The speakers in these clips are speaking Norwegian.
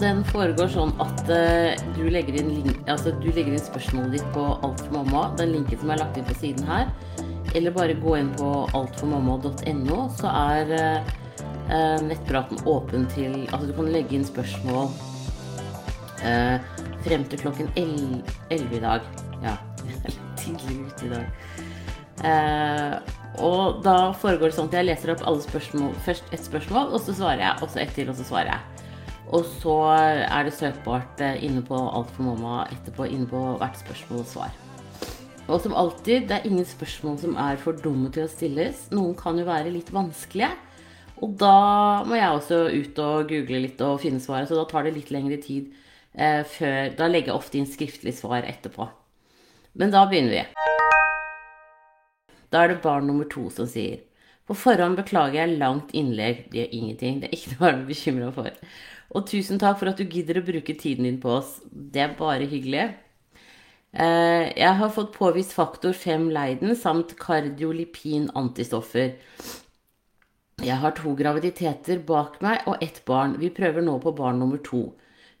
den foregår sånn at uh, du, legger inn, altså, du legger inn spørsmålet ditt på Alt for mamma, den linken som er lagt inn på siden her. Eller bare gå inn på altformamma.no, så er eh, nettpraten åpen til Altså, du kan legge inn spørsmål uh, frem til klokken 11 i dag. Ja, tidlig ute i dag. Uh, og da foregår det sånn at jeg leser opp alle spørsmål, først ett spørsmål, og så svarer jeg, og så ett til, og så svarer jeg. Og så er det søkbart eh, inne på Alt for mamma etterpå, inne på hvert spørsmål og svar. Og som alltid, det er ingen spørsmål som er for dumme til å stilles. Noen kan jo være litt vanskelige. Og da må jeg også ut og google litt og finne svaret, så da tar det litt lengre tid eh, før Da legger jeg ofte inn skriftlig svar etterpå. Men da begynner vi. Da er det barn nummer to som sier På forhånd beklager jeg langt innlegg. Det gjør ingenting. Det er ikke noe å være bekymra for. Og tusen takk for at du gidder å bruke tiden din på oss. Det er bare hyggelig. Eh, Jeg har fått påvist faktor 5 Leiden samt kardiolipin antistoffer. Jeg har to graviditeter bak meg og ett barn. Vi prøver nå på barn nummer to.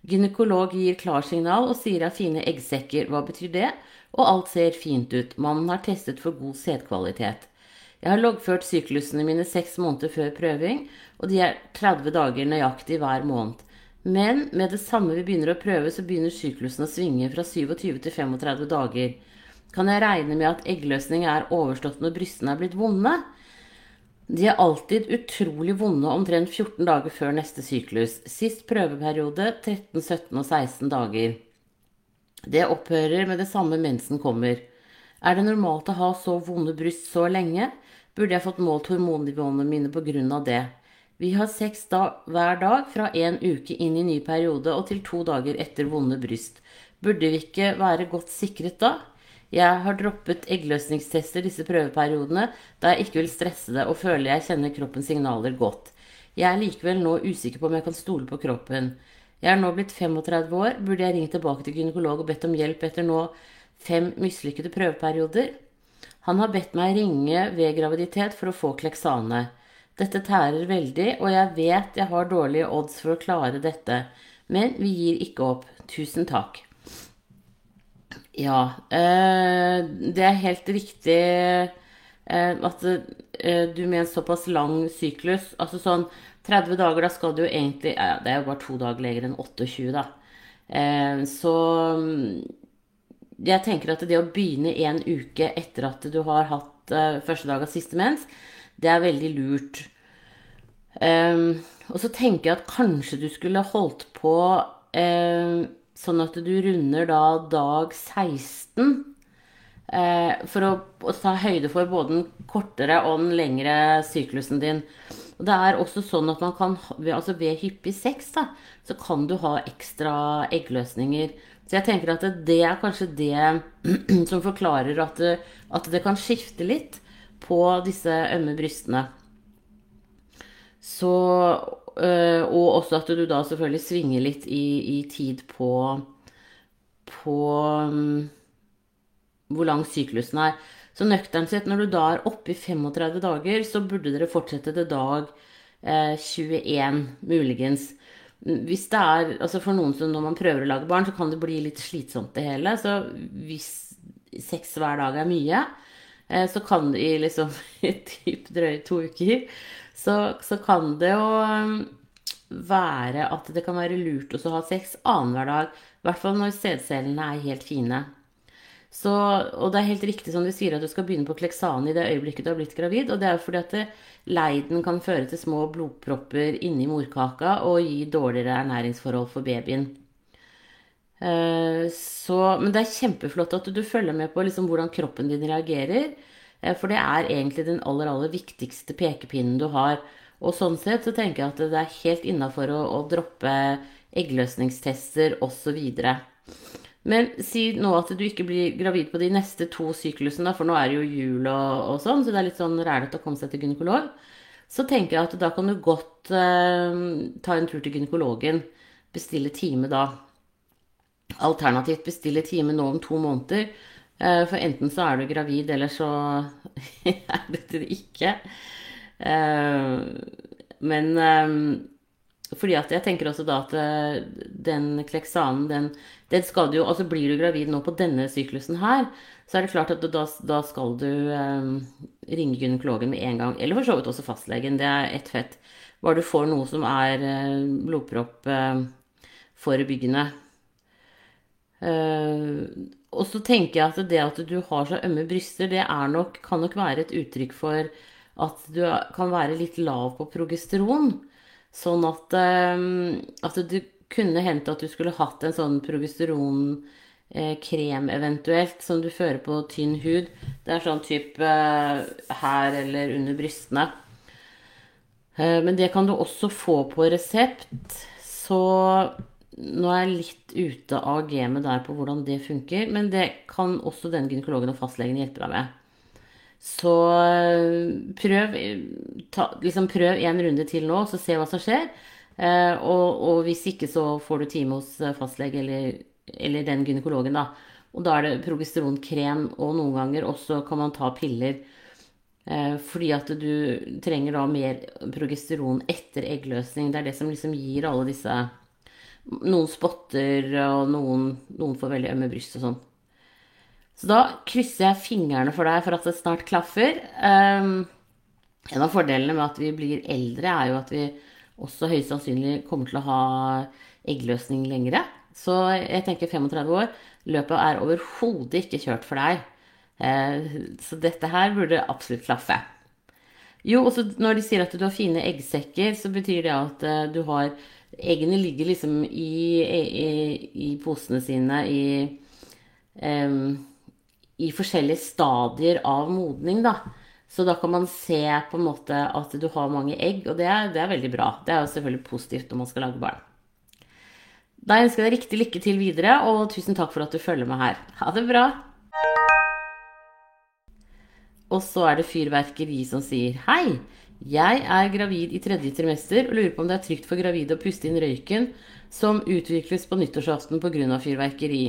Gynekolog gir klarsignal og sier jeg har fine eggsekker. Hva betyr det? Og alt ser fint ut. Mannen har testet for god sædkvalitet. Jeg har loggført syklusene mine seks måneder før prøving, og de er 30 dager nøyaktig hver måned. Men med det samme vi begynner å prøve, så begynner syklusen å svinge fra 27 til 35 dager. Kan jeg regne med at eggløsning er overstått når brystene er blitt vonde? De er alltid utrolig vonde omtrent 14 dager før neste syklus. Sist prøveperiode 13, 17 og 16 dager. Det opphører med det samme mensen kommer. Er det normalt å ha så vonde bryst så lenge? Burde jeg fått målt hormonnivåene mine av det? Vi har sex da, hver dag fra en uke inn i ny periode og til to dager etter vonde bryst. Burde vi ikke være godt sikret da? Jeg har droppet eggløsningstester disse prøveperiodene da jeg ikke vil stresse det og føler jeg kjenner kroppens signaler godt. Jeg er likevel nå usikker på om jeg kan stole på kroppen. Jeg er nå blitt 35 år. Burde jeg ringe tilbake til gynekolog og bedt om hjelp etter nå fem mislykkede prøveperioder? Han har bedt meg ringe ved graviditet for å få Kleksane. Dette tærer veldig, og jeg vet jeg har dårlige odds for å klare dette. Men vi gir ikke opp. Tusen takk. Ja, eh, det er helt riktig eh, at eh, du med en såpass lang syklus Altså sånn 30 dager, da skal du jo egentlig ja, Det er jo bare to dager lenger enn 28, da. Så jeg tenker at det å begynne en uke etter at du har hatt uh, første dag av siste mens, det er veldig lurt. Um, og så tenker jeg at kanskje du skulle holdt på um, sånn at du runder da dag 16. Uh, for å, å ta høyde for både den kortere og den lengre syklusen din. Og det er også sånn at man kan, altså ved hyppig sex, da, så kan du ha ekstra eggløsninger. Så jeg tenker at det, er kanskje det som forklarer at det, at det kan skifte litt på disse ømme brystene. Så øh, Og også at du da selvfølgelig svinger litt i, i tid på På mm, hvor lang syklusen er. Så nøkternt sett, når du da er oppe i 35 dager, så burde dere fortsette til dag eh, 21, muligens. Hvis det er Altså for noen som når man prøver å lage barn, så kan det bli litt slitsomt det hele. Så hvis sex hver dag er mye, eh, så kan det i liksom typ drøye to uker, så, så kan det jo um, være at det kan være lurt også å ha sex annenhver dag. I hvert fall når sædcellene er helt fine. Så, og det er helt riktig som du sier at du skal begynne på Kleksane i det øyeblikket du har blitt gravid. Og det er jo fordi at det, leiden kan føre til små blodpropper inni morkaka og gi dårligere ernæringsforhold for babyen. Eh, Så, men det er kjempeflott at du følger med på liksom hvordan kroppen din reagerer. eh, For det er egentlig den aller, aller viktigste pekepinnen du har. Og sånn sett så tenker jeg at det er helt innafor å, å droppe eggløsningstester osv. Men si nå at du ikke blir gravid på de neste to syklusene, for nå er det jo jul og, og sånn, så det er litt sånn rælete å komme seg til gynekolog. Så tenker jeg at da kan du godt eh, ta en tur til gynekologen. Bestille time da. Alternativt bestille time nå om to måneder. Eh, For enten så er du gravid, eller så er du det ikke. Eh, Men eh, fordi at jeg tenker også da at eh, den kleksanen, den, den skal du jo Altså blir du gravid nå på denne syklusen her, så er det klart at du, da, da, skal du eh, ringe gynekologen med en gang. Eller for så vidt også fastlegen. Det er ett fett. Bare du får noe som er eh, blodproppforebyggende. Eh, og så tenker jeg at det at du har så ømme bryster, det nok, kan nok være et uttrykk for at du kan være litt lav på progesteron. Sånn at, eh, at det kunne hendt at du skulle hatt en sånn progesteronkrem eventuelt, som du fører på tynn hud. Det er sånn type her eller under brystene. Men det kan du også få på resept. Så nå er jeg litt ute av gamet der på hvordan det funker, men det kan også den gynekologen og fastlegen hjelpe deg med. Så eh, prøv, ta, liksom prøv en runde til nå, så se hva som skjer. Eh, og, og, hvis ikke, så får du time hos eh, fastlege eller, eller den gynekologen, da. Og da er det progesteronkrem, og noen ganger også kan man ta piller. fordi at du trenger da mer progesteron etter eggløsning. Det er det som liksom gir alle disse noen spotter, og noen, noen får veldig ømme bryst og sånn. Så da krysser jeg fingrene for deg for at det snart klaffer. Um, en av fordelene med at vi blir eldre, er jo at vi også høyst sannsynlig kommer til å ha eggløsning lengre. Så jeg tenker 35 år. Løpet er overhodet ikke kjørt for deg. Uh, så dette her burde absolutt klaffe. Jo, også når de sier at du har fine eggsekker, så betyr det at uh, du har Eggene ligger liksom i, i, i posene sine i, um, i forskjellige stadier av modning, da. Så da kan man se på en måte at du har mange egg, og det er, det er veldig bra. Det er jo selvfølgelig positivt når man skal lage barn. Da ønsker jeg deg riktig lykke til videre, og tusen takk for at du følger med her. Ha det bra! Og så er det fyrverkeri som sier hei. Jeg er gravid i tredje trimester og lurer på om det er trygt for gravide å puste inn røyken som utvikles på nyttårsaften pga. fyrverkeri.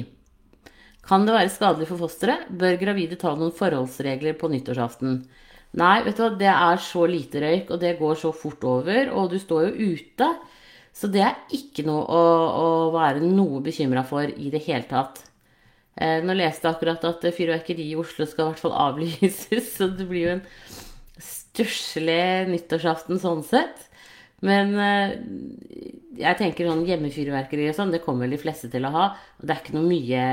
Kan det være skadelig for fosteret? Bør gravide ta noen forholdsregler på nyttårsaften? Nei, vet du hva, det er så lite røyk, og det går så fort over, og du står jo ute. Så det er ikke noe å, å være noe bekymra for i det hele tatt. Eh, nå leste jeg akkurat at fyrverkeri i Oslo skal i hvert fall avlyses, så det blir jo en stusslig nyttårsaften sånn sett. Men eh, jeg tenker sånn hjemmefyrverkeri og sånn, det kommer vel de fleste til å ha. Og det er ikke noe mye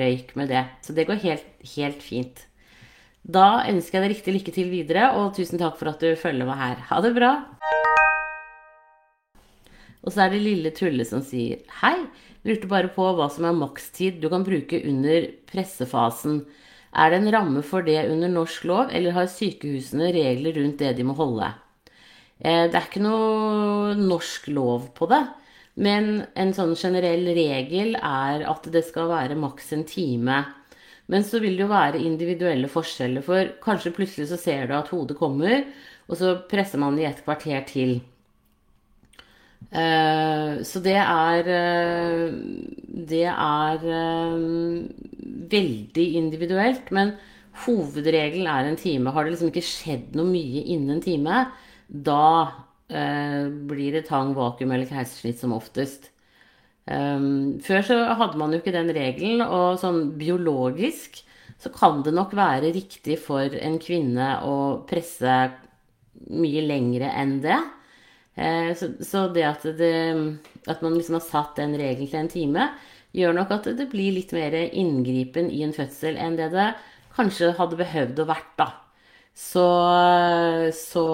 røyk med det. Så det går helt, helt fint. Da ønsker jeg deg riktig lykke til videre, og tusen takk for at du følger meg her. Ha det bra! Og så er det lille Tulle som sier hei. Lurte bare på hva som er makstid du kan bruke under pressefasen. Er det en ramme for det under norsk lov, eller har sykehusene regler rundt det de må holde? Eh, det er ikke noe norsk lov på det, men en sånn generell regel er at det skal være maks en time. Men så vil det jo være individuelle forskjeller, for kanskje plutselig så ser du at hodet kommer, og så presser man i et kvarter til. Eh, så det er eh, Det er eh, veldig individuelt. Men hovedregelen er en time. Har det liksom ikke skjedd noe mye innen en time, da blir det tang, vakuum eller keisersnitt som oftest. Før så hadde man jo ikke den regelen, og sånn biologisk så kan det nok være riktig for en kvinne å presse mye lengre enn det. Uh, så, så det, at det at man liksom har satt den regelen til en time, gjør nok at det blir litt mer inngripen i en fødsel enn det det kanskje hadde behøvd å vært, da. Så, så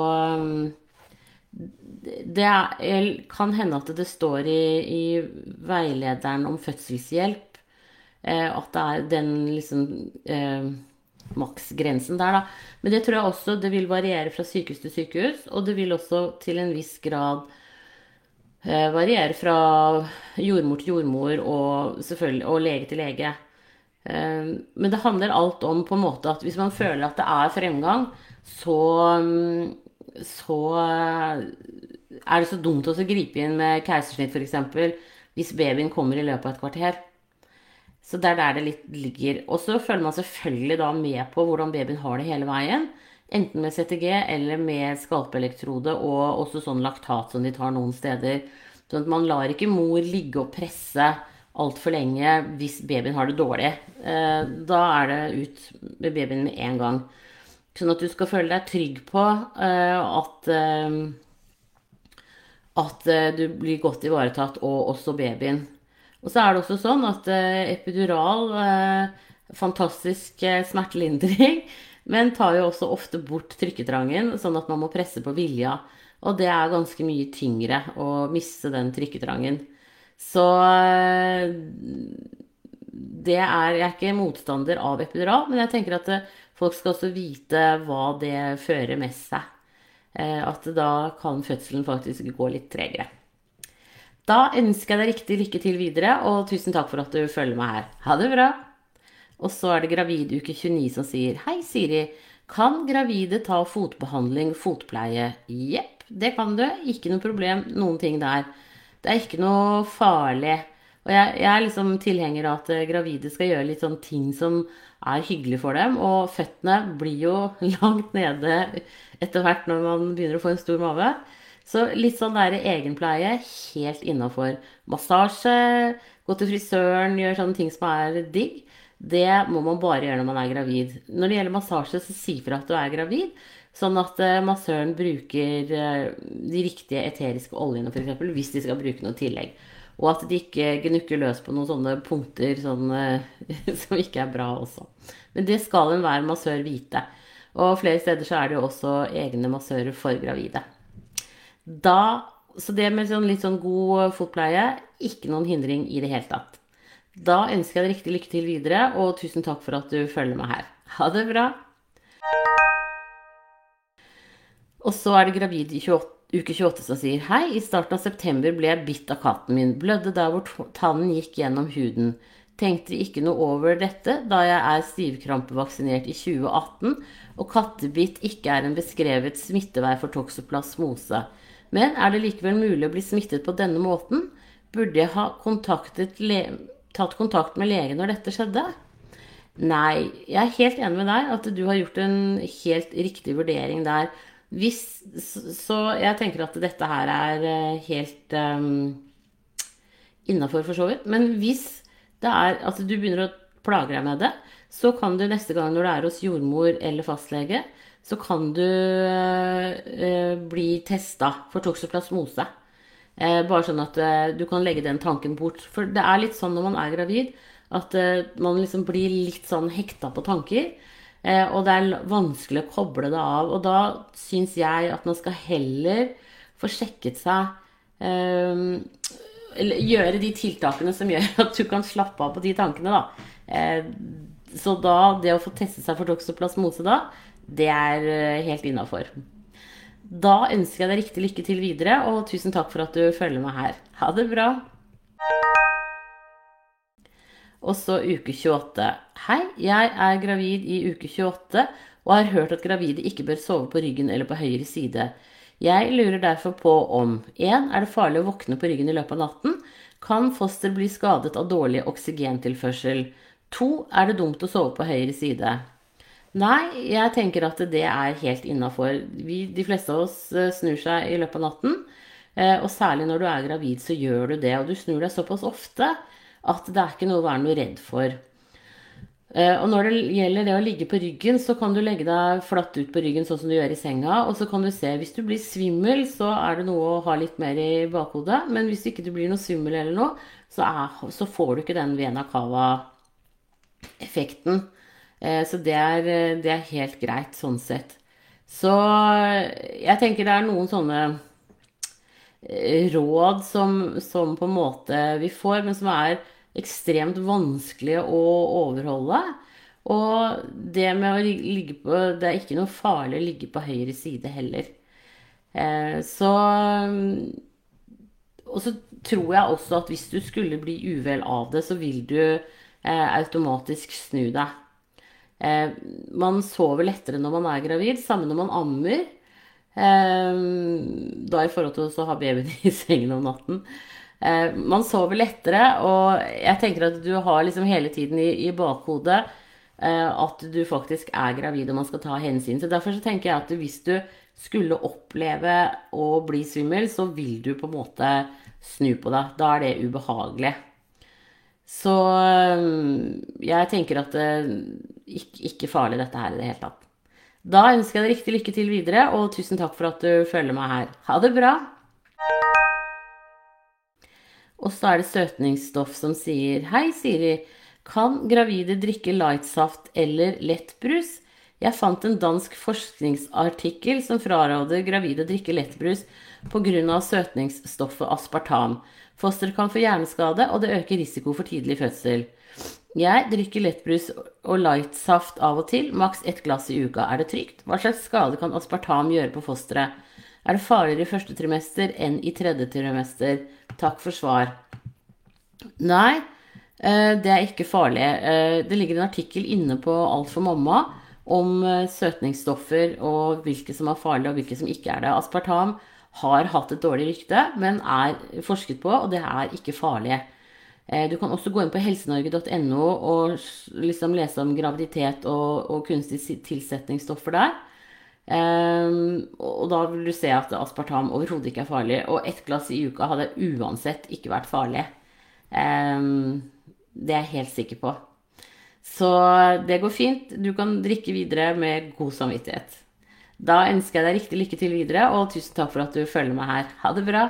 Det er, kan hende at det står i, i veilederen om fødselshjelp eh, at det er den liksom eh, maksgrensen der, da. Men det tror jeg også det vil variere fra sykehus til sykehus, og det vil også til en viss grad eh, variere fra jordmor til jordmor og og lege til lege. Eh, men det handler alt om på en måte at hvis man føler at det er fremgang, så, så er det så dumt å gripe inn med keisersnitt f.eks. hvis babyen kommer i løpet av et kvarter. Så det er der det litt ligger. Og så følger man selvfølgelig da med på hvordan babyen har det hele veien. Enten med CTG eller med skalpeelektrode og også sånn laktat som de tar noen steder. Sånn at man lar ikke mor ligge og presse altfor lenge hvis babyen har det dårlig. Eh, da er det ut med babyen med en gang. Sånn at du skal føle deg trygg på eh, at eh, at du blir godt ivaretatt, og også babyen. Og så er det også sånn at epidural Fantastisk smertelindring, men tar jo også ofte bort trykketrangen, sånn at man må presse på vilja. Og det er ganske mye tyngre å miste den trykketrangen. Så det er Jeg er ikke motstander av epidural, men jeg tenker at eh, folk skal også vite hva det fører med seg. Eh, at da kan fødselen faktisk gå litt tregere. Da ønsker jeg deg riktig lykke til videre, og tusen takk for at du følger meg her. Ha det bra! Og så er det graviduke 29 som sier Hei, Siri. Kan gravide ta fotbehandling, fotpleie? Jepp, det kan du. Ikke noe problem, noen ting der. Det er ikke noe farlig. Og jeg, jeg, er liksom tilhenger av at eh, gravide skal gjøre litt sånn ting som er hyggelig for dem. Og føttene blir jo langt nede etter hvert når man begynner å få en stor mage. Så litt sånn der egenpleie helt innafor. Massasje, gå til frisøren, gjøre sånne ting som er digg. Det må man bare gjøre når man er gravid. Når det gjelder massasje, så si fra at du er gravid. Sånn at uh, massøren bruker uh, de riktige eteriske oljene, f.eks. hvis de skal bruke noe tillegg. Og at de ikke gnukker løs på noen sånne punkter sånn, uh, som ikke er bra også. Men det skal enhver massør vite. Og flere steder så er det jo også egne massører for gravide. Da, så det med sånn litt sånn god fotpleie, ikke noen hindring i det hele tatt. Da ønsker jeg deg riktig lykke til videre, og tusen takk for at du følger meg her. Ha det bra! Og så er det gravid i 28, uke 28 som sier Hei, i starten av september ble jeg bitt av katten min. Blødde der hvor tannen gikk gjennom huden. Tenkte ikke noe over dette da jeg er stivkrampevaksinert i 2018 og kattebitt ikke er en beskrevet smittevei for toksoplasmose. Men er det likevel mulig å bli smittet på denne måten? Burde jeg ha tatt kontakt med lege når dette skjedde? Nei, jeg er helt enig med deg at du har gjort en helt riktig vurdering der. Hvis, så jeg tenker at dette her er eh, helt um, innafor, for så vidt. Men hvis det er at du begynner å plage deg med det, så kan du neste gang når du er hos jordmor eller fastlege, så kan du uh, bli testa for toksoplasmose. Uh, bare sånn at uh, du kan legge den tanken bort. For det er litt sånn når man er gravid, at man liksom blir litt sånn hekta på tanker. Eh, og det er vanskelig å koble det av. Og da syns jeg at man skal heller få sjekket seg eh, Eller gjøre de tiltakene som gjør at du kan slappe av på de tankene, da. Eh, så da, det å få testet seg for toksoplasmose da, det er helt innafor. Da ønsker jeg deg riktig lykke til videre, og tusen takk for at du følger meg her. Ha det bra! Og så uke 28. Hei, jeg er gravid i uke 28 og har hørt at gravide ikke bør sove på ryggen eller på høyre side. Jeg lurer derfor på om 1. Er det farlig å våkne på ryggen i løpet av natten? Kan foster bli skadet av dårlig oksygentilførsel? 2. Er det dumt å sove på høyre side? Nei, jeg tenker at det er helt innafor. De fleste av oss eh, snur seg i løpet av natten. Eh, og særlig når du er gravid, så gjør du det. Og du snur deg såpass ofte at det er ikke noe å være noe redd for. Eh, og når det gjelder det å ligge på ryggen, så kan du legge deg flatt ut på ryggen sånn som du gjør i senga. Og så kan du se, hvis du blir svimmel, så er det noe å ha litt mer i bakhodet. Men hvis ikke du blir noe svimmel eller noe, så, er, så får du ikke den vena cava-effekten. Eh, så det er, det er helt greit sånn sett. Så jeg tenker det er noen sånne eh, råd som, som på en måte vi får, men som er ekstremt vanskelig å overholde. Og det med å ligge på Det er ikke noe farlig å ligge på høyre side heller. Eh, så Og så tror jeg også at hvis du skulle bli uvel av det, så vil du eh, automatisk snu deg. Eh, man sover lettere når man er gravid, samme når man ammer. Da i forhold til å ha babyen i sengen om natten. Eh, man sover lettere, og jeg tenker at du har liksom hele tiden i, i bakhodet eh, at du faktisk er gravid og man skal ta hensyn. Så derfor så tenker jeg at hvis du skulle oppleve å bli svimmel, så vil du på en måte snu på deg. Da er det ubehagelig. Så jeg tenker at det ikke, ikke farlig dette her i det hele tatt. Da ønsker jeg deg riktig lykke til videre, og tusen takk for at du følger meg her. Ha det bra! Og så er det søtningsstoff som sier Hei, Siri. Kan gravide drikke lightsaft eller lettbrus? Jeg fant en dansk forskningsartikkel som fraråder gravide å drikke lettbrus pga. søtningsstoffet aspartam. Foster kan få hjerneskade, og det øker risiko for tidlig fødsel. Jeg drikker lettbrus og lightsaft av og til, maks ett glass i uka. Er det trygt? Hva slags skade kan aspartam gjøre på fosteret? Er det farligere i første trimester enn i tredje trimester? Takk for svar. Nei, eh, det er ikke farlig. Eh, det ligger en artikkel inne på Alt for mamma om eh, søtningsstoffer og hvilke som er farlige og hvilke som ikke er det. Aspartam har hatt et dårlig rykte, men er forsket på, og det er ikke farlig. Du kan også gå inn på helsenorge.no og liksom lese om graviditet og, og kunstige tilsetningsstoffer der. Um, og da vil du se at aspartam overhodet ikke er farlig. Og ett glass i uka hadde uansett ikke vært farlig. Um, det er jeg helt sikker på. Så det går fint. Du kan drikke videre med god samvittighet. Da ønsker jeg deg riktig lykke til videre, og tusen takk for at du følger meg her. Ha det bra.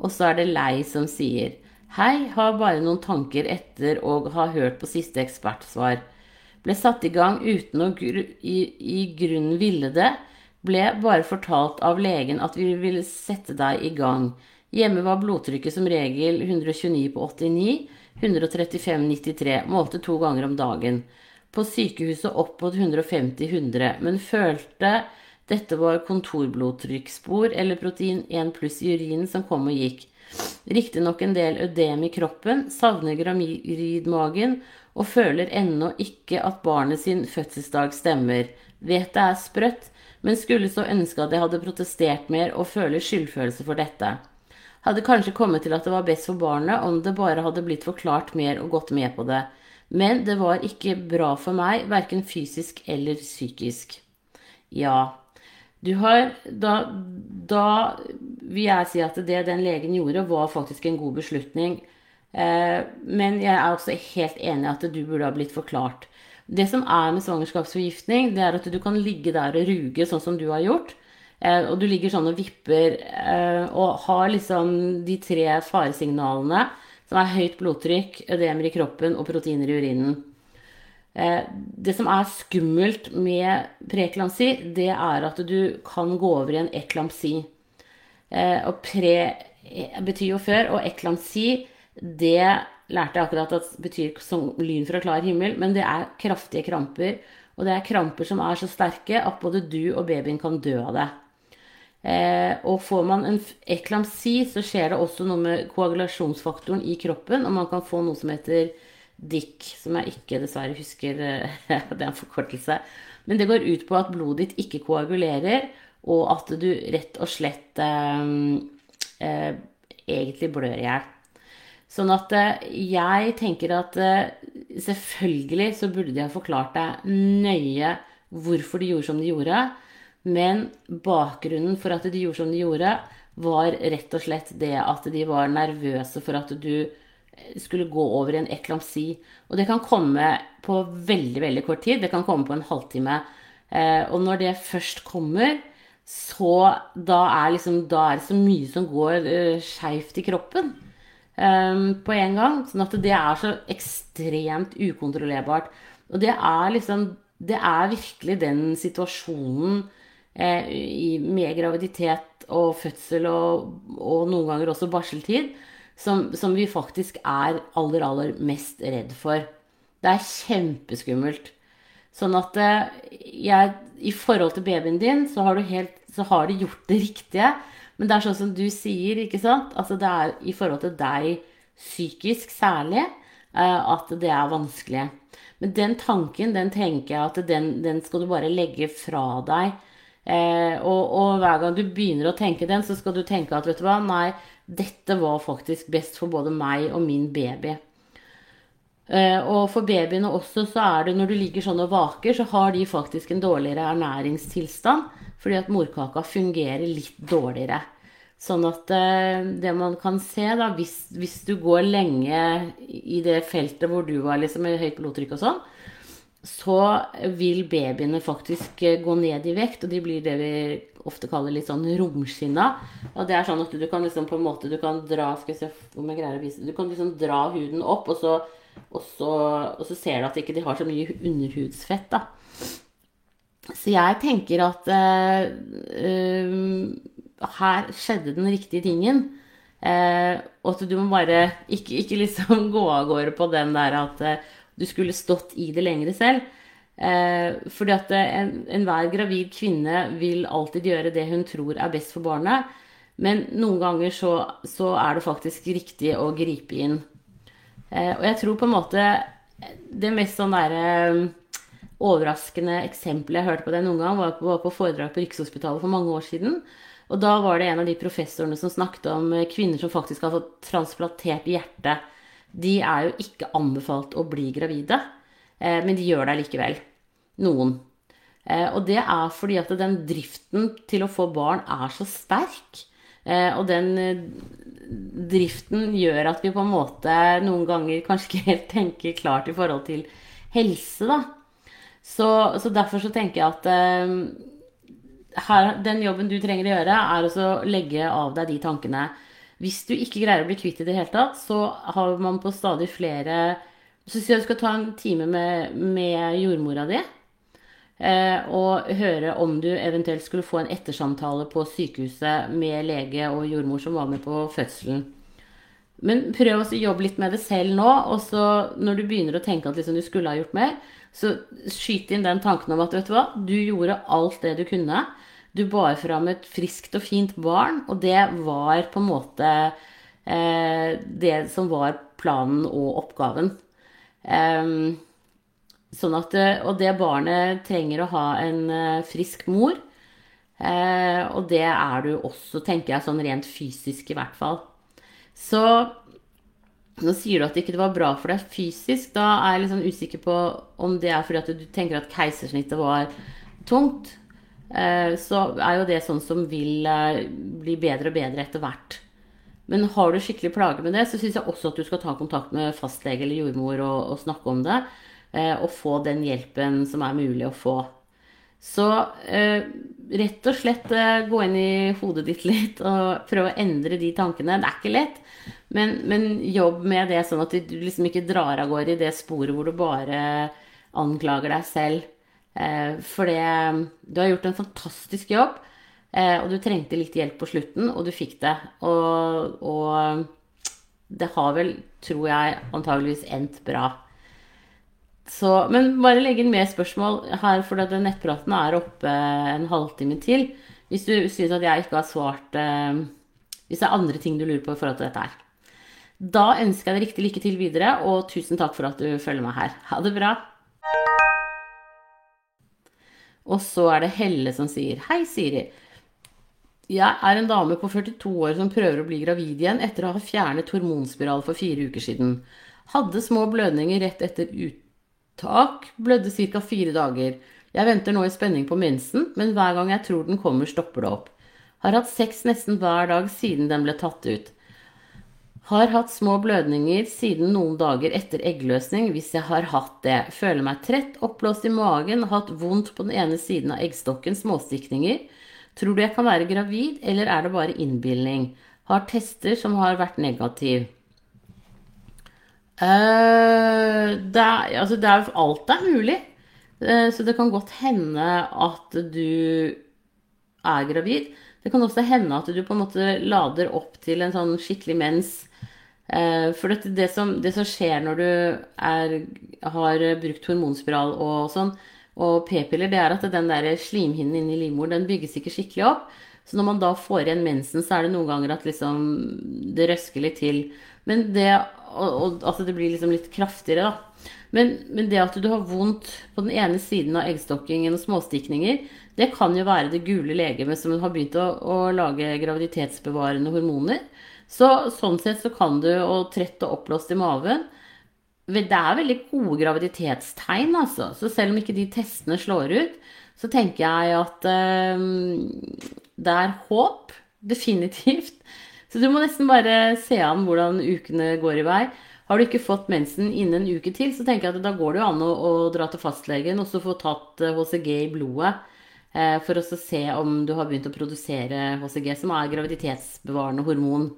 Og så er det Lei som sier Hei, har bare noen tanker etter å ha hørt på siste ekspertsvar. Ble satt i gang uten å gr i, i grunnen ville det. Ble bare fortalt av legen at vi ville sette deg i gang. Hjemme var blodtrykket som regel 129 på 89, 135-93, målte to ganger om dagen på sykehuset opp mot 150-100, men følte dette var kontorblodtrykksspor eller protein 1 pluss i urinen som kom og gikk. Riktignok en del ødem i kroppen, savner gravidmagen og føler ennå ikke at barnet sin fødselsdag stemmer. Vet det er sprøtt, men skulle så ønske at jeg hadde protestert mer og føler skyldfølelse for dette. Hadde kanskje kommet til at det var best for barnet om det bare hadde blitt forklart mer og gått med på det. Men det var ikke bra for meg, verken fysisk eller psykisk. Ja, du har da, da vil jeg si at det den legen gjorde, var faktisk en god beslutning. Eh, men jeg er også helt enig i at du burde ha blitt forklart. Det som er med svangerskapsforgiftning, det er at du kan ligge der og ruge sånn som du har gjort. Eh, og du ligger sånn og vipper eh, og har liksom de tre faresignalene som er høyt blodtrykk, ødemer i kroppen og proteiner i urinen. Det som er skummelt med preeklamsi, det er at du kan gå over i en eklamsi. Og pre betyr jo før, og eklamsi, det lærte jeg akkurat at betyr som lyn fra klar himmel, men det er kraftige kramper. Og det er kramper som er så sterke at både du og babyen kan dø av det. Eh, og får man en eklamsi, så skjer det også noe med koagulasjonsfaktoren i kroppen, og man kan få noe som heter DIC, som jeg ikke dessverre husker. Eh, det er en forkortelse. Men det går ut på at blodet ditt ikke koagulerer, og at du rett og slett eh, eh, egentlig blør i hjel. Sånn at eh, jeg tenker at eh, selvfølgelig så burde de ha forklart deg nøye hvorfor de gjorde som de gjorde. Men bakgrunnen for at de gjorde som de gjorde, var rett og slett det at de var nervøse for at du eh, skulle gå over i en eklamsi. Og det kan komme på veldig, veldig kort tid. Det kan komme på en halvtime. Og når det først kommer, så da er, liksom, da er det så mye som går skeivt i kroppen um, på en gang. Sånn at det er så ekstremt ukontrollerbart. Og det er liksom Det er virkelig den situasjonen eh, med graviditet og fødsel og, og, noen ganger også barseltid, som, som, vi faktisk er aller, aller mest redd for. Det er kjempeskummelt. Sånn at eh, jeg, i forhold til babyen din, så har, helt, så har de gjort det riktige. Men det er sånn som du sier, ikke sant? Altså det er i forhold til deg psykisk særlig eh, at det er vanskelig. Men den tanken, den tenker jeg at den, den skal du bare legge fra deg Eh, og, og, hver gang du begynner å tenke den, så skal du tenke at vet du hva, nei, dette var faktisk best for både meg og min baby. Eh, og for babyene også så er det når du ligger sånn og vaker, så har de faktisk en dårligere ernæringstilstand fordi at morkaka fungerer litt dårligere. Sånn at eh, det man kan se, da, hvis, hvis du går lenge i det feltet hvor du var liksom med høyt blodtrykk og sånn, så vil babyene faktisk eh, gå ned i vekt, og de blir det vi ofte kaller litt sånn romskinna. Og det er sånn at du kan liksom på en måte du kan dra skal jeg se om jeg greier å vise Du kan liksom dra huden opp, og så, og så, og så ser du at de ikke har så mye underhudsfett, da. Så jeg tenker at uh, her skjedde den riktige tingen. Uh, og at du må bare ikke, ikke, liksom gå av gårde på den der at du skulle stått i det lengre selv. Fordi at enhver en gravid kvinne vil alltid gjøre det hun tror er best for barnet. Men noen ganger så, så er det faktisk riktig å gripe inn. Eh, og jeg tror på en måte det mest sånn derre eh, overraskende eksempelet jeg hørte på det noen gang, var på, var på foredrag på Rikshospitalet for mange år siden. Og da var det en av de professorene som snakket om eh, kvinner som faktisk har fått transplantert hjerte. De er jo ikke anbefalt å bli gravide, men de gjør det likevel noen. Og det er fordi at den driften til å få barn er så sterk. Eh, og den eh, driften gjør at vi på en måte noen ganger kanskje ikke helt tenker klart i forhold til helse, da. Så, så derfor så tenker jeg at her, den jobben du trenger å gjøre, er å legge av deg de tankene. Hvis du ikke greier å bli kvitt i det hele tatt, så har man på stadig flere Så sier jeg du skal ta en time med, med jordmora di. Eh, og høre om du eventuelt skulle få en ettersamtale på sykehuset med lege og jordmor som var med på fødselen. Men prøv å jobbe litt med det selv nå. Og så når du begynner å tenke at liksom du skulle ha gjort mer, så skyt inn den tanken om at vet du hva, du gjorde alt det du kunne. Du bar fram et friskt og fint barn, og det var på en måte eh, det som var planen og oppgaven. Um, Sånn at, eh, og det barnet trenger å ha en eh, frisk mor. Eh, og det er du også, tenker jeg, sånn rent fysisk i hvert fall. Så nå sier du at det ikke var bra for deg fysisk. Da er jeg litt sånn usikker på om det er fordi at du tenker at keisersnittet var tungt. Så er jo det sånn som vil bli bedre og bedre etter hvert. Men har du skikkelig plager med det, så syns jeg også at du skal ta kontakt med fastlege eller jordmor og, og snakke om det. Eh, og få den hjelpen som er mulig å få. Så eh, rett og slett eh, gå inn i hodet ditt litt og prøve å endre de tankene. Det er ikke lett, men, men jobb med det sånn at du liksom ikke drar av gårde i det sporet hvor du bare anklager deg selv. For det Du har gjort en fantastisk jobb, og du trengte litt hjelp på slutten, og du fikk det. Og, og det har vel, tror jeg, antageligvis endt bra. Så, men bare legg inn mer spørsmål her, for at nettpraten er oppe en halvtime til. Hvis du syns at jeg ikke har svart eh, Hvis det er andre ting du lurer på i forhold til dette her. Da ønsker jeg deg riktig lykke til videre, og tusen takk for at du følger meg her. Ha det bra. Og så er det Helle som sier Hei, Siri. Jeg er en dame på 42 år som prøver å bli gravid igjen etter å ha fjernet hormonspiral for fire uker siden. Hadde små blødninger rett etter ut Tak blødde ca. fire dager. Jeg venter nå i spenning på mensen, men hver gang jeg tror den kommer, stopper det opp. Har hatt sex nesten hver dag siden den ble tatt ut. Har hatt små blødninger siden noen dager etter eggløsning, hvis jeg har hatt det. Føler meg trett, oppblåst i magen, hatt vondt på den ene siden av eggstokken, småstikninger. Tror du jeg kan være gravid, eller er det bare innbilning? Har tester som har vært negativ. Uh, det, er, altså det er, alt er mulig. Uh, så det kan godt hende at du er gravid. Det kan også hende at du på en måte lader opp til en sånn skikkelig mens. Uh, for det, det, som, det, som, skjer når du er, har brukt hormonspiral og sånn, og p-piller, det er at den der slimhinnen inni livmoren den bygges ikke skikkelig opp. Så når man da får igjen mensen, så er det noen ganger at liksom det røsker litt til. Men det og, og altså det blir liksom litt kraftigere, da. Men, men, det at du har vondt på den ene siden av eggstokkingen og småstikninger, det kan jo være det gule legemet som har begynt å, å, lage graviditetsbevarende hormoner. Så sånn sett så kan du, og trett og oppblåst i maven Det er veldig gode graviditetstegn, altså. Så selv om ikke de testene slår ut, så tenker jeg at um, det er håp. Definitivt. Så du må nesten bare se an hvordan ukene går i vei. Har du ikke fått mensen innen en uke til, så tenker jeg at da går det jo an å, å dra til fastlegen og så få tatt HCG eh, i blodet. Eh, for å se om du har begynt å produsere HCG, som er graviditetsbevarende hormon.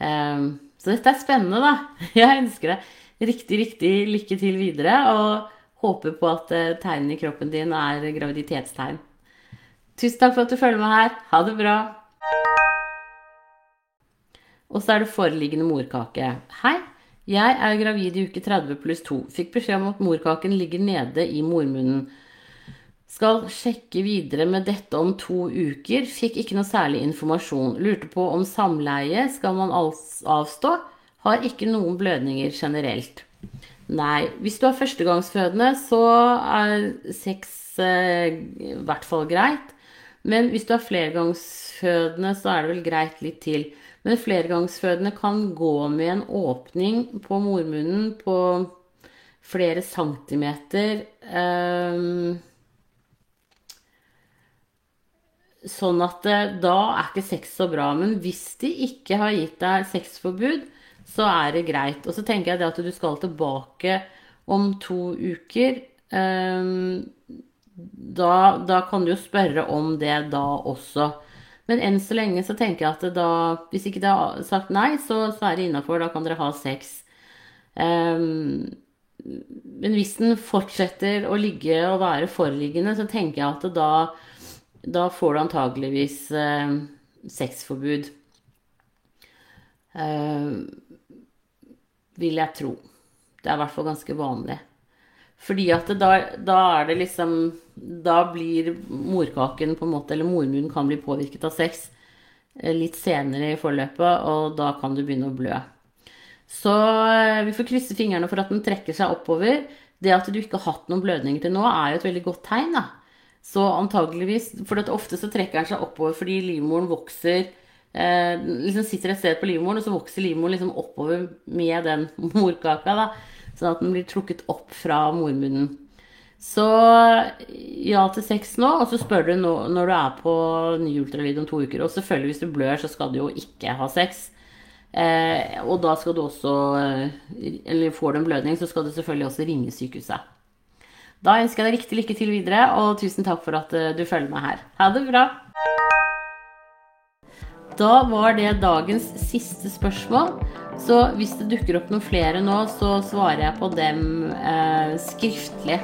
Eh, så dette er spennende, da. Jeg ønsker deg riktig, riktig lykke til videre. Og håper på at eh, tegnene i kroppen din er graviditetstegn. Tusen takk for at du følger med her. Ha det bra. Og så er det foreliggende morkake. Hei, jeg er gravid i uke 30 pluss 2. Fikk beskjed om at morkaken ligger nede i mormunnen. Skal sjekke videre med dette om to uker. Fikk ikke noe særlig informasjon. Lurte på om samleie skal man avstå. Har ikke noen blødninger generelt. Nei. Hvis du er førstegangsfødende, så er sex eh, i hvert fall greit. Men hvis du er flergangsfødende, så er det vel greit litt til. Men flergangsfødende kan gå med en åpning på mormunnen på flere centimeter. Um, sånn at da er ikke sex så bra. Men hvis de ikke har gitt deg sexforbud, så er det greit. Og så tenker jeg det at du skal tilbake om to uker. Um, da, da, kan du jo spørre om det da også. Men enn så lenge så tenker jeg at da Hvis ikke det har sagt nei, så, så er det innafor. Da kan dere ha sex. Um, men hvis den fortsetter å ligge og være foreliggende, så tenker jeg at da, da får du antageligvis uh, sexforbud. Uh, vil jeg tro. Det er i hvert fall ganske vanlig. Fordi at da, da, er det liksom Da blir morkaken på en måte, eller mormunnen kan bli påvirket av sex eh, litt senere i forløpet, og da kan du begynne å blø. Så eh, vi får krysse fingrene for at den trekker seg oppover. Det at du ikke har hatt noen blødninger til nå, er jo et veldig godt tegn. da. Så antageligvis For ofte så trekker den seg oppover fordi livmoren vokser eh, liksom Sitter et sted på livmoren, og så vokser livmoren liksom oppover med den morkaka. da. Sånn at den blir trukket opp fra mormunnen. Så ja til sex nå, og så spør du når du er på ny ultralyd om to uker. Og selvfølgelig, hvis du blør, så skal du jo ikke ha sex. Eh, og da skal du også eh, Eller får du en blødning, så skal du selvfølgelig også ringe sykehuset. Da ønsker jeg deg riktig lykke til videre, og tusen takk for at eh, du følger meg her. Ha det bra! Da var det dagens siste spørsmål. Så hvis det dukker opp noen flere nå, så svarer jeg på dem eh, skriftlig.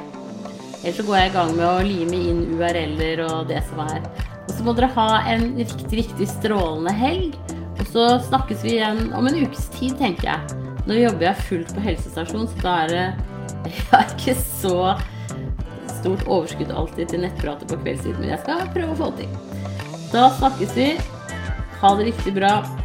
Ellers så går jeg i gang med å lime inn URL-er og det som er. Og så må dere ha en riktig, riktig strålende helg. Og så snakkes vi igjen om en ukes tid, tenker jeg. Nå jobber jeg fullt på helsestasjon, så da er det Jeg har ikke så stort overskudd alltid til nettpratet på kveldstid, men jeg skal prøve å få til. Da snakkes vi. Ha det riktig bra.